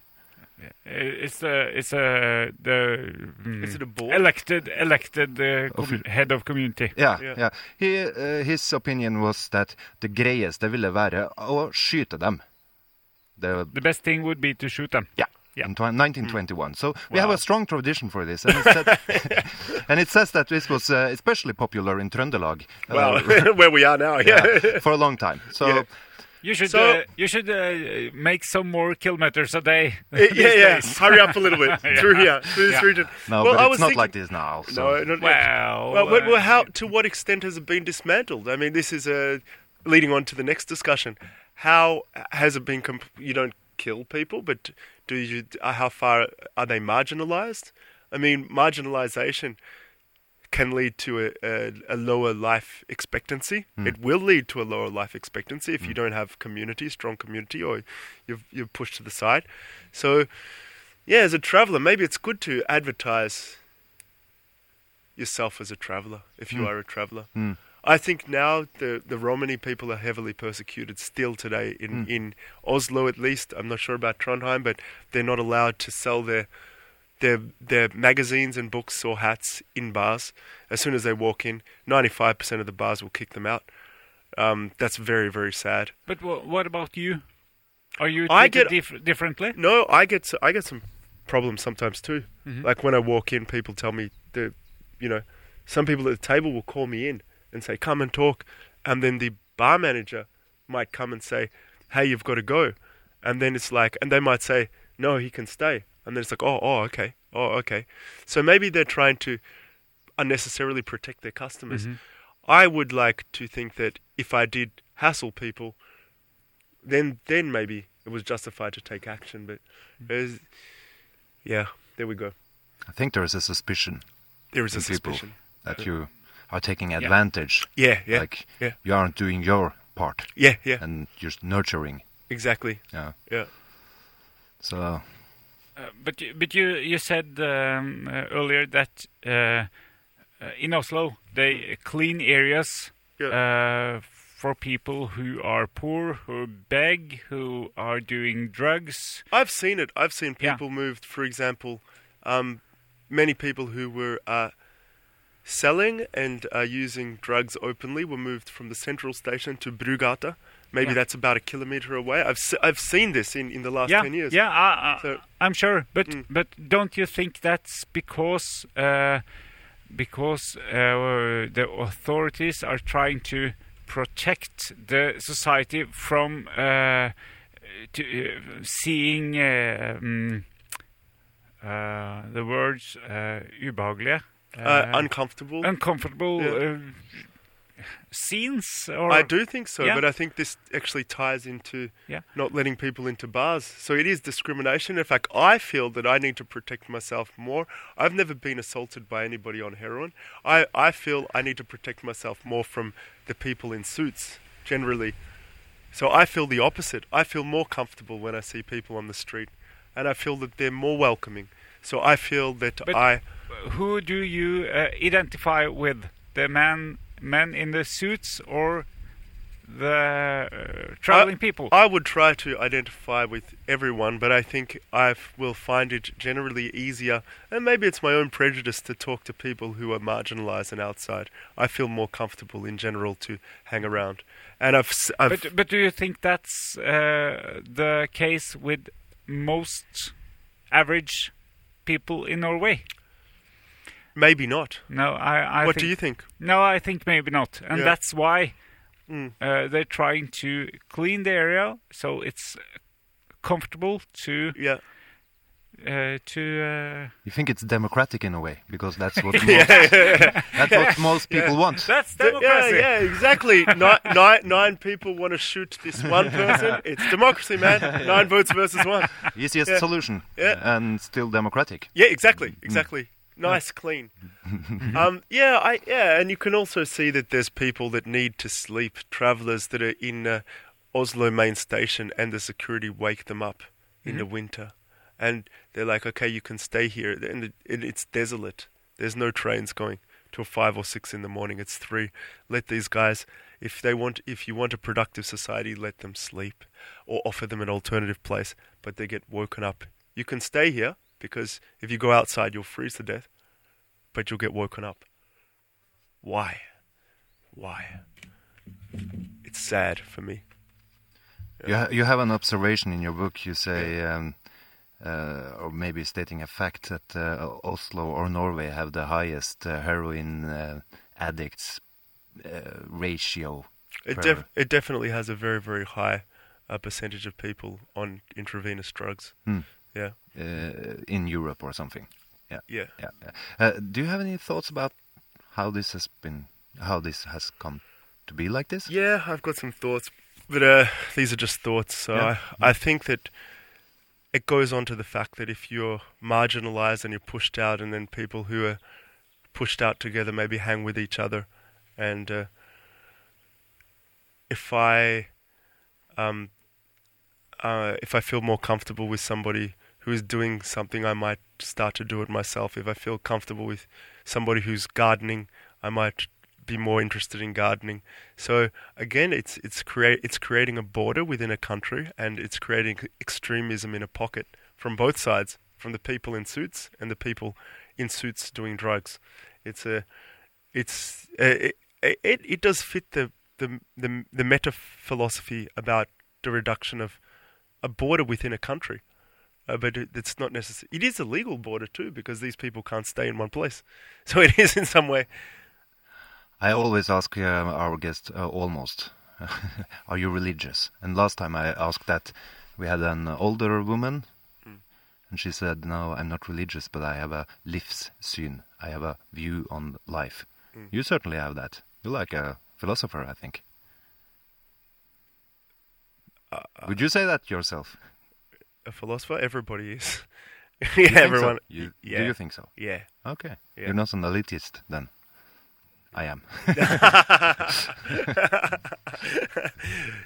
it's a it's a the mm, Is it a board? elected elected uh, com- head of community. Yeah, Yeah. yeah. He, uh, his opinion was that det greieste ville være å skyte dem. Det, The best thing would be to shoot them. ja, Yeah. in tw- 1921. So we have a strong tradition for this, and it, said, and it says that this was uh, especially popular in Trøndelag uh, Well, where we are now, yeah. yeah, for a long time. So Yeah. You should So- uh, you should uh, make some more kilometers a day. yeah, yeah. days. Hurry up a little bit through here, through this Yeah. region. no, well, but I it's was not thinking- like this now. So. No, not yet. Well, Well, well, well, uh, how to what extent has it been dismantled? I mean, this is uh, leading on to the next discussion. How has it been? Comp- you don't kill people, but do you? Uh, how far are they marginalized? I mean, marginalization can lead to a, a, a lower life expectancy. It will lead to a lower life expectancy if you don't have community, strong community, or you've you're pushed to the side. So, yeah, as a traveler, maybe it's good to advertise yourself as a traveler if you Mm. are a traveler. Mm. I think now the the Romani people are heavily persecuted still today in Mm. in Oslo at least. I'm not sure about Trondheim, but they're not allowed to sell their their their magazines and books or hats in bars. As soon as they walk in, 95% of the bars will kick them out. Um, that's very very sad. But wha what about you? Are you I get- dif- differently? No, I get I get some problems sometimes too. Mhm. Like when I walk in, people tell me the, you know, some people at the table will call me in and say, "Come and talk," and then the bar manager might come and say, "Hey, you've got to go," and then it's like, and they might say, "No, he can stay," and then it's like, "Oh, oh, okay, oh, okay." So maybe they're trying to unnecessarily protect their customers. Mhm. I would like to think that if I did hassle people, then then maybe it was justified to take action. But there's, yeah, there we go. I think there is a suspicion There is a people suspicion. that you are taking advantage. Yeah, yeah, Like yeah. you aren't doing your part, yeah, yeah, and you're nurturing. exactly. Yeah. Yeah, So Uh, but you, but you you said um, uh, earlier that uh, uh, in Oslo they clean areas uh, for people who are poor, who beg, who are doing drugs. I've seen it. I've seen Yeah. people moved. For example, um, many people who were uh, selling and uh, using drugs openly were moved from the central station to Brugata. Maybe Yeah. that's about a kilometer away. I've se- I've seen this in, in the last yeah, ten years. yeah, I, I, So- I'm sure. But Mm. but don't you think that's because uh, because uh, the authorities are trying to protect the society from uh, to, uh, seeing uh, mm, uh, the words uh, ubehagelige, Uh, uncomfortable. uncomfortable Yeah. uh, scenes. Or I do think so, Yeah. but I think this actually ties into Yeah. not letting people into bars. So it is discrimination. In fact, I feel that I need to protect myself more. I've never been assaulted by anybody on heroin. I, I feel I need to protect myself more from the people in suits, generally. So I feel the opposite. I feel more comfortable when I see people on the street, and I feel that they're more welcoming. So I feel that But- I. who do you uh, identify with? The man, men in the suits, or the uh, traveling people? I would try to identify with everyone, but I think I will find it generally easier, and maybe it's my own prejudice to talk to people who are marginalised and outside. I feel more comfortable in general to hang around, and I've, s- I've but but do you think that's uh, the case with most average people in Norway? maybe not. No, I. I what think, do you think? No, I think maybe not, and Yeah. that's why Mm. uh, they're trying to clean the area so it's comfortable to Yeah, uh, to. Uh, you think it's democratic in a way because that's what most, that's what most people want. that's Th- yeah, yeah, exactly. nine, nine, nine people want to shoot this one person. It's democracy, man. Nine votes versus one. Easiest Yeah. solution Yeah. and still democratic. Yeah, exactly, exactly. Nice, clean. um, yeah, I yeah, and you can also see that there's people that need to sleep, travellers that are in uh, Oslo main station, and the security wake them up in the winter, and they're like, okay, you can stay here, and it, it, it's desolate. There's no trains going till five or six in the morning. It's three. Let these guys, if they want, if you want a productive society, let them sleep, or offer them an alternative place. But they get woken up. You can stay here because if you go outside, you'll freeze to death, but you'll get woken up. Why? Why? It's sad for me. You, ha- you have an observation in your book. You say um, uh, or maybe stating a fact that uh, Oslo or Norway have the highest uh, heroin uh, addicts uh, ratio. It def- it definitely has a very very high uh, percentage of people on intravenous drugs. Hmm. Yeah, uh, in Europe or something. Yeah. yeah. Yeah. yeah. Uh, do you have any thoughts about how this has been, how this has come to be like this? Yeah, I've got some thoughts, but uh, these are just thoughts. So Yeah. I, I think that it goes on to the fact that if you're marginalized and you're pushed out, and then people who are pushed out together maybe hang with each other, and uh, if I um, uh, if I feel more comfortable with somebody who is doing something, I might start to do it myself. If I feel comfortable with somebody who's gardening, I might be more interested in gardening. So again, it's it's create it's creating a border within a country, and it's creating extremism in a pocket from both sides, from the people in suits and the people in suits doing drugs. It's a it's uh, it, it it does fit the the the, the meta philosophy about the reduction of a border within a country. Uh, but it, it's not necessary. It is a legal border too, because these people can't stay in one place. So it is in some way. I always ask uh, our guest, uh, almost, are you religious? And last time I asked that, we had an older woman, and she said, no, I'm not religious, but I have a livssyn. I have a view on life. You certainly have that. You're like a philosopher, I think. Would you say that yourself? A philosopher, everybody is. Yeah, think so? everyone. You, yeah. Do you think so? Yeah. Okay. Yeah. You're not an elitist then. I am.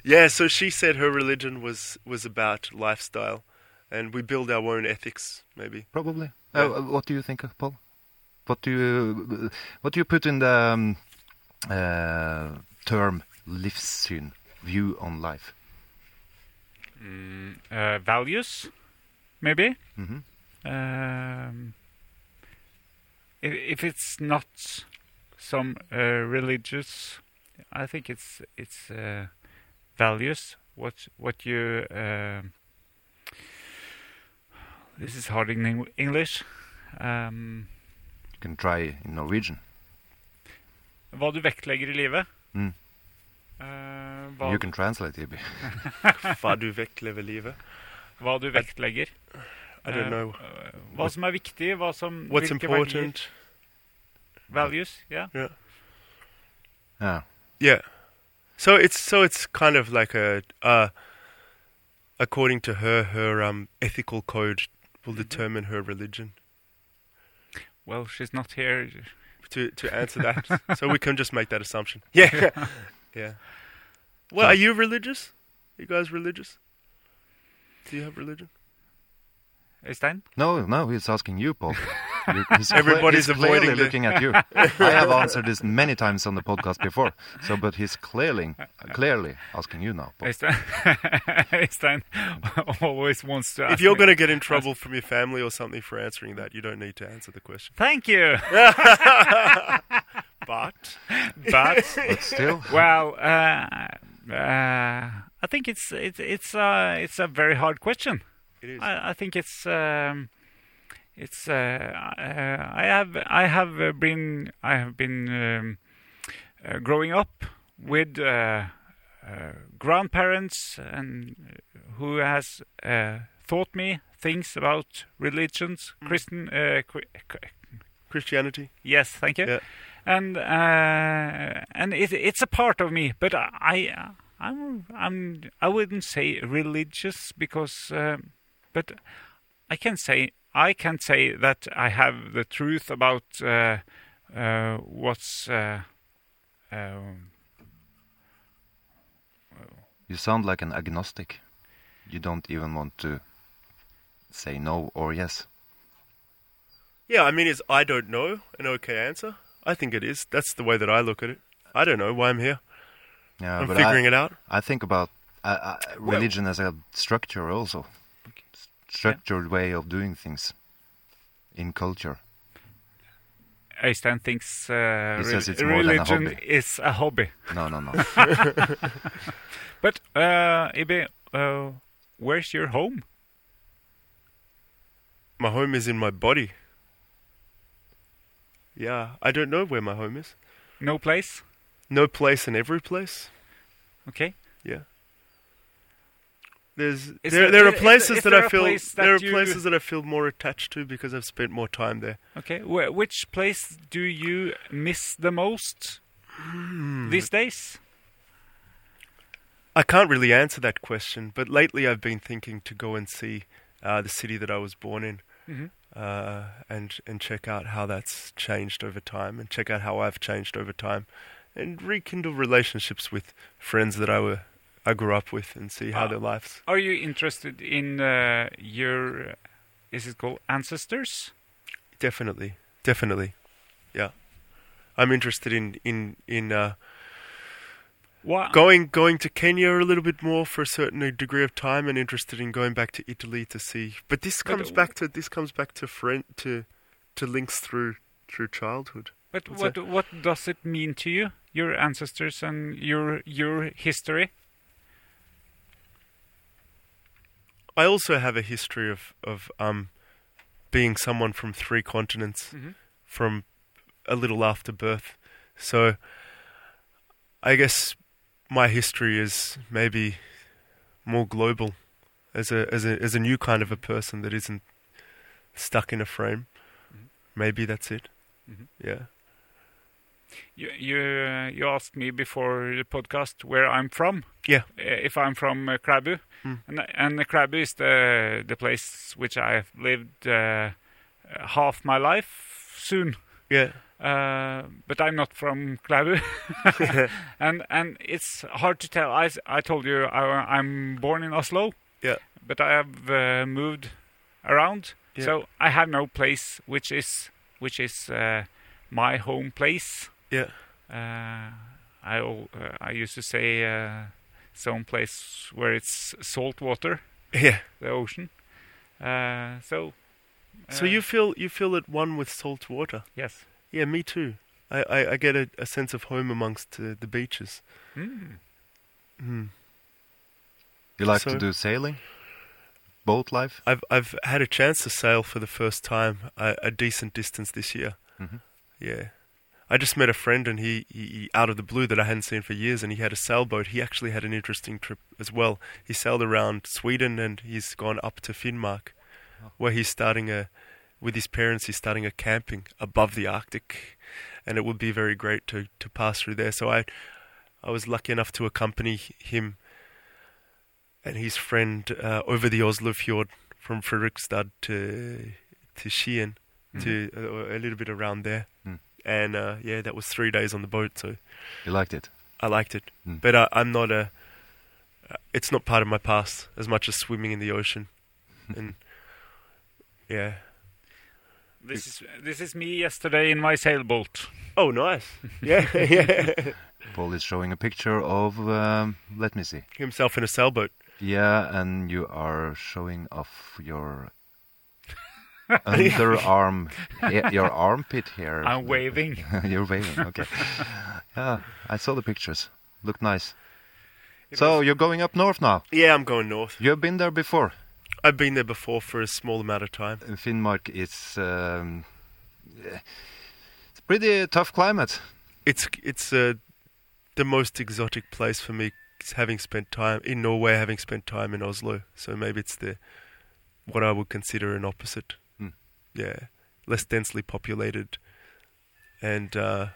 Yeah, so she said her religion was was about lifestyle, and we build our own ethics. Maybe. Probably. Yeah. Uh, what do you think, Paul? What do you what do you put in the um, uh, term livssyn, view on life? Mm, uh, values, maybe. Mhm. Um, if, if it's not some uh, religious, I think it's it's uh, values. What what you um this is hard in English. Um, You can try in Norwegian. hva du vektlegger i livet. Mm. Eh, hva, You can translate it. Hva du vektlever livet? hva du vektlegger. I don't Eh, know. eh, hva som er viktig, hva som What's important? Verdier, values, Yeah. Yeah. Yeah. So it's so it's kind of like a uh, according to her, her um, ethical code will determine her religion. Well, she's not here. To to answer that, so we can just make that assumption. Yeah, yeah. Well, are you religious? you guys religious? Do you have religion? Øystein? No, no, he's asking you, Paul. You- he's Everybody's he's clearly avoiding the- looking at you. I have answered this many times on the podcast before. So, but he's clearly, clearly asking you now. Paul. Øystein, Øystein always wants to ask If you're going to get in trouble from your family or something for answering that, you don't need to answer the question. Thank you! But But, But still, well, uh, uh, I think it's, it's, it's, uh, it's a very hard question. it is. I, I think it's um, it's uh, uh, I have I have uh, been I have been um, uh, growing up with uh, uh, grandparents and uh, who has uh, taught me things about religions, Christian. Uh, Chri- Christianity. yes, thank you. Yeah. And uh, and it, it's a part of me, but I I'm I'm I wouldn't say religious because, um, but I can say I can't say that I have the truth about uh, uh, what's. Uh, um, you sound like an agnostic. You don't even want to say no or yes. Yeah, I mean, is I don't know an okay answer? I think it is. That's the way that I look at it. I don't know why I'm here. Yeah, I'm but figuring I, it out. I think about uh, uh, religion as a structure also, structured way of doing things in culture. Øystein thinks uh, He says rel- it's more than a religion hobby. is a hobby. No, no, no. But uh, Ibi, uh, where's your home? My home is in my body. Yeah, I don't know where my home is. No place. No place in every place. Okay. Yeah. There's Is there, there- there are places is that there I feel there are places that I feel more attached to because I've spent more time there. Okay. Wh- which place do you miss the most Hmm. these days? I can't really answer that question, but lately I've been thinking to go and see uh, the city that I was born in, Mhm. uh, and and check out how that's changed over time, and check out how I've changed over time, and rekindle relationships with friends that I were I grew up with, and see how Ah. their lives. Are you interested in uh, your, is it called ancestors? Definitely, definitely, yeah. I'm interested in in in uh, Why? going going to Kenya a little bit more for a certain degree of time, and interested in going back to Italy to see. But this comes uh, back to this comes back to friend to to links through through childhood. But what what does it mean to you, your ancestors and your your history? I also have a history of of um being someone from three continents Mhm. from a little after birth. So I guess my history is maybe more global as a as a as a new kind of a person that isn't stuck in a frame. Maybe that's it. Mhm. Yeah. You you uh, you asked me before the podcast where I'm from. Yeah. Uh, If I'm from uh, Klæbu, Mm. and and Klæbu is the the place which I've lived uh, half my life soon. Yeah. Uh, but I'm not from Klæbu, and and it's hard to tell. I, I told you I, I'm born in Oslo, Yeah. but I have uh, moved around, Yeah. so I have no place which is which is uh, my home place. Yeah. Uh, I al- uh, I used to say uh, some place where it's salt water, Yeah. the ocean. Uh, so. So uh, you feel you feel at one with salt water. yes. Yeah, me too. I, I, I get a, a sense of home amongst uh, the beaches. Mm. Mm. You like So- to do sailing? Boat life? I've I've had a chance to sail for the first time a, a decent distance this year. Mhm. Yeah, I just met a friend and he, he, he out of the blue that I hadn't seen for years, and he had a sailboat. He actually had an interesting trip as well. He sailed around Sweden and he's gone up to Finnmark, where he's starting a with his parents. He's starting a camping above the Arctic, and it would be very great to to pass through there. So I I was lucky enough to accompany him and his friend uh, over the Oslo fjord from Fredrikstad to to Skien, to uh, a little bit around there. Mm. And uh, yeah, that was three days on the boat, so You liked it? I liked it. Mm. But uh, I'm not a. Uh, it's not part of my past as much as swimming in the ocean, and yeah. This is this is me yesterday in my sailboat. Oh, nice. Yeah, yeah. Paul is showing a picture of, um, let me see. Himself in a sailboat. Yeah, and you are showing off your underarm, your armpit here. I'm waving. You're waving, okay. yeah, I saw the pictures. Looked nice. So you're going up north now. Yeah, I'm going north. You've been there before. I've been there before for a small amount of time. In Finnmark, it's um, it's pretty tough climate. It's it's uh, the most exotic place for me, having spent time in Norway, having spent time in Oslo. So maybe it's the what I would consider an opposite. Yeah, less densely populated, and uh,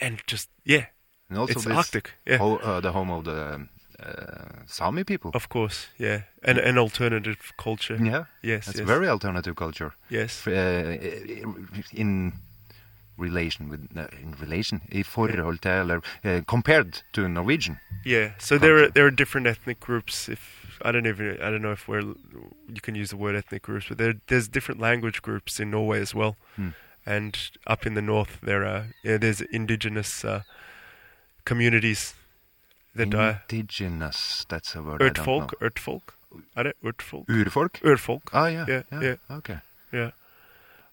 and just yeah, And also it's Arctic. Yeah, ho- uh, the home of the um, uh, Sami people. of course. Yeah, and an alternative culture. Yeah, Yes, it's yes, very alternative culture. yes. uh, in relation with uh, in relation i forhold til uh, compared to Norwegian. Yeah, so there are there are different ethnic groups. If I don't even I don't know if we're you can use the word ethnic groups, but there there's different language groups in Norway as well. Hmm. And up in the north, there are yeah, there's indigenous uh, communities that are Indigenous, that's a word I Urtfolk, know. Urtfolk, are they Urtfolk? Urfolk? Urtfolk. Ah, yeah, Yeah, yeah. Okay. Yeah.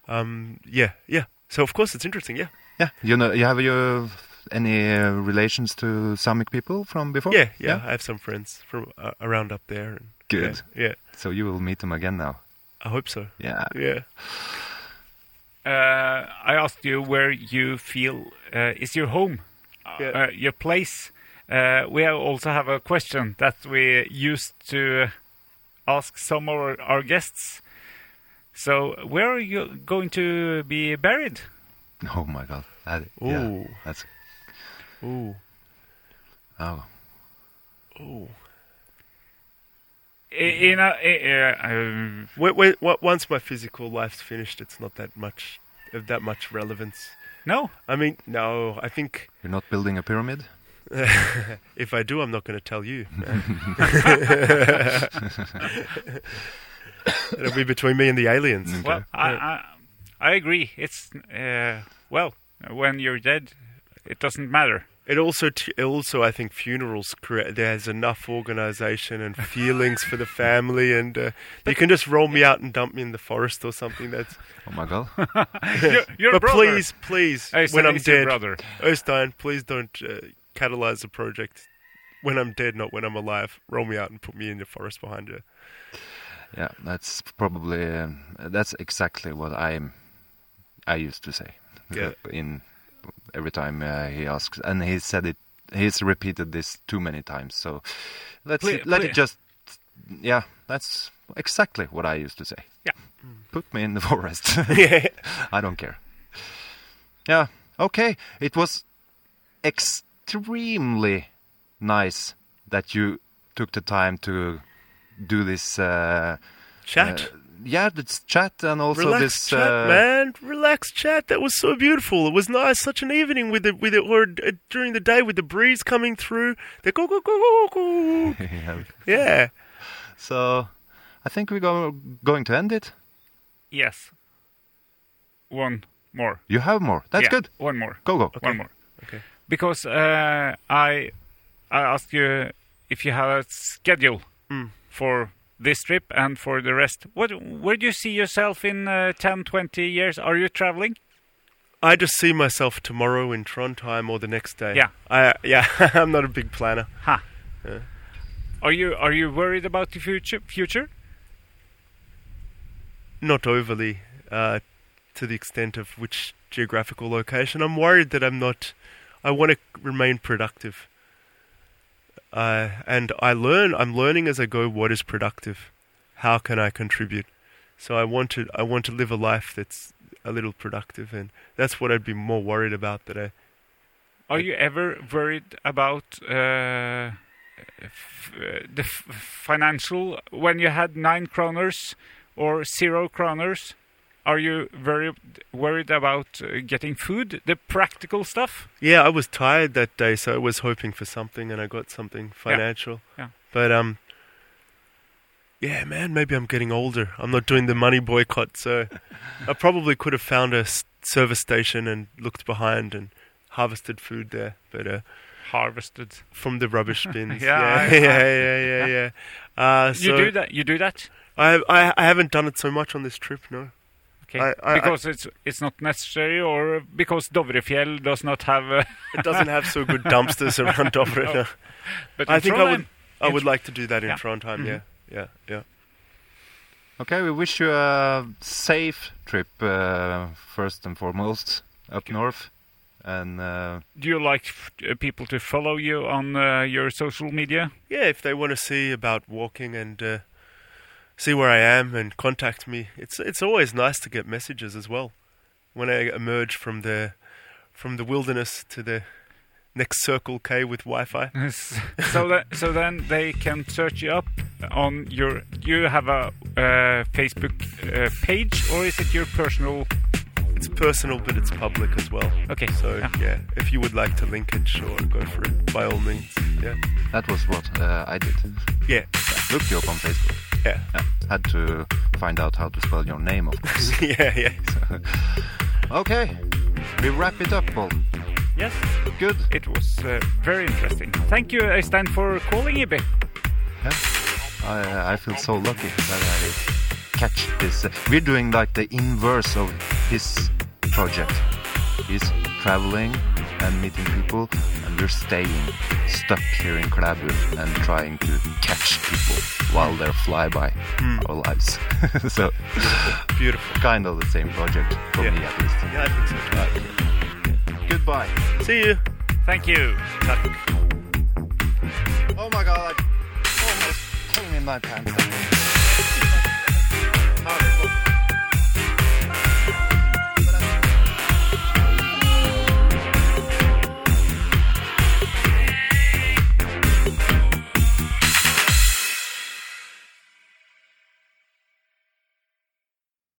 Um. Yeah. Yeah. So of course it's interesting. Yeah. Yeah, you know, you have you any uh, relations to Samic people from before? Yeah. Yeah. I have some friends from uh, around up there. And, Good. Yeah. yeah. So you will meet them again now. I hope so. Yeah. Yeah. Uh, I asked you where you feel uh, is your home, Yeah. uh, your place. Uh, we also have a question that we used to ask some of our, our guests. So, where are you going to be buried? Oh my God. That, yeah. Ooh. That's Ooh. oh. Ooh. I- In a, uh, um, When, when, wa- once my physical life's finished, it's not that much of that much relevance. no, I mean, no. I think You're not building a pyramid? if I do, I'm not going to tell you. It'll be between me and the aliens. Mm. well, I, I, I agree. It's uh, well, when you're dead, it doesn't matter. It also, t- also, I think funerals create. There's enough organization and feelings for the family, and uh, you can just roll me out and dump me in the forest or something. That's. Oh my God. Your, your but brother. please, please, Hey, when I'm dead, brother. Øystein, please don't uh, catalyze the project. When I'm dead, not when I'm alive. Roll me out and put me in the forest behind you. Yeah, that's probably um, that's exactly what I'm. I used to say. Yeah. In every time uh, he asks, and he said it. He's repeated this too many times. So let's let it just. Yeah, that's exactly what I used to say. Yeah. Put me in the forest. I don't care. Yeah. Okay. It was extremely nice that you took the time to do this. Uh, Chat. uh, yeah, this chat and also Relax this. chat, uh, man. Relax chat. That was so beautiful. It was nice. Such an evening with it, with it, or uh, during the day with the breeze coming through. The go go go go go. yeah. Yeah. So, I think we're go- going to end it. Yes. One more. You have more. That's Yeah, good. One more. Go go. One more. Okay. Because uh, I I asked you if you have a schedule Mm. for this trip and for the rest. What where do you see yourself in uh, 10, 20 years? Are you traveling? I just see myself tomorrow in Trondheim or the next day. Yeah. I yeah. I'm not a big planner. Ha. Yeah. Are you are you worried about the future? Future? Not overly, uh, to the extent of which geographical location. I'm worried that I'm not. I want to remain productive. Uh, and I learn. I'm learning as I go. What is productive? How can I contribute? So I want to. I want to live a life that's a little productive, and that's what I'd be more worried about. That I. Are you ever worried about uh, the financial when you had nine kroners or zero kroners? Are you very worried about uh, getting food, the practical stuff? Yeah, I was tired that day, so I was hoping for something, and I got something financial. yeah. But um, yeah, man, maybe I'm getting older. I'm not doing the money boycott, so I probably could have found a service station and looked behind and harvested food there, but uh, Harvested. from the rubbish bins. Yeah, yeah, yeah, yeah, yeah, yeah. Uh, so you do that. You do that. I, I I haven't done it so much on this trip, no. Okay. I- I- because it's it's not necessary, or because Dovrefjell does not have. Uh, It doesn't have so good dumpsters around Dovre. no. but I in think I would I would like to do that in Yeah. Trondheim. Mhm. Yeah, yeah, yeah. Okay, we wish you a safe trip uh, first and foremost up north, and uh, Do you like f- uh, people to follow you on uh, your social media? Yeah, if they want to see about walking and uh, see where I am and contact me, it's it's always nice to get messages as well. When I emerge from the from the wilderness to the next Circle K with Wi-Fi. so that so then they can search you up on your. You have a uh, Facebook uh, page, or is it your personal? It's personal, but it's public as well. Okay. So yeah. yeah, if you would like to link it, sure, go for it by all means. Yeah, that was what uh, I did. yeah, Looked you up on Facebook. Yeah, had to find out how to spell your name, of course. yeah, yeah. okay, we wrap it up, Paul. Yes. Good. It was uh, very interesting. Thank you, Øystein, for calling, Ibi. Yeah. I, I feel so lucky that I catch this. Uh, we're doing like the inverse of his project. He's traveling and meeting people, and we're staying stuck here in Klæbu and trying to catch people while they're flyby hmm. our lives. so, Beautiful. kind of the same project for Yeah. me at least. Yeah, I think so. Goodbye. See you. Thank you. Tack. Oh my god, I almost came in my pants.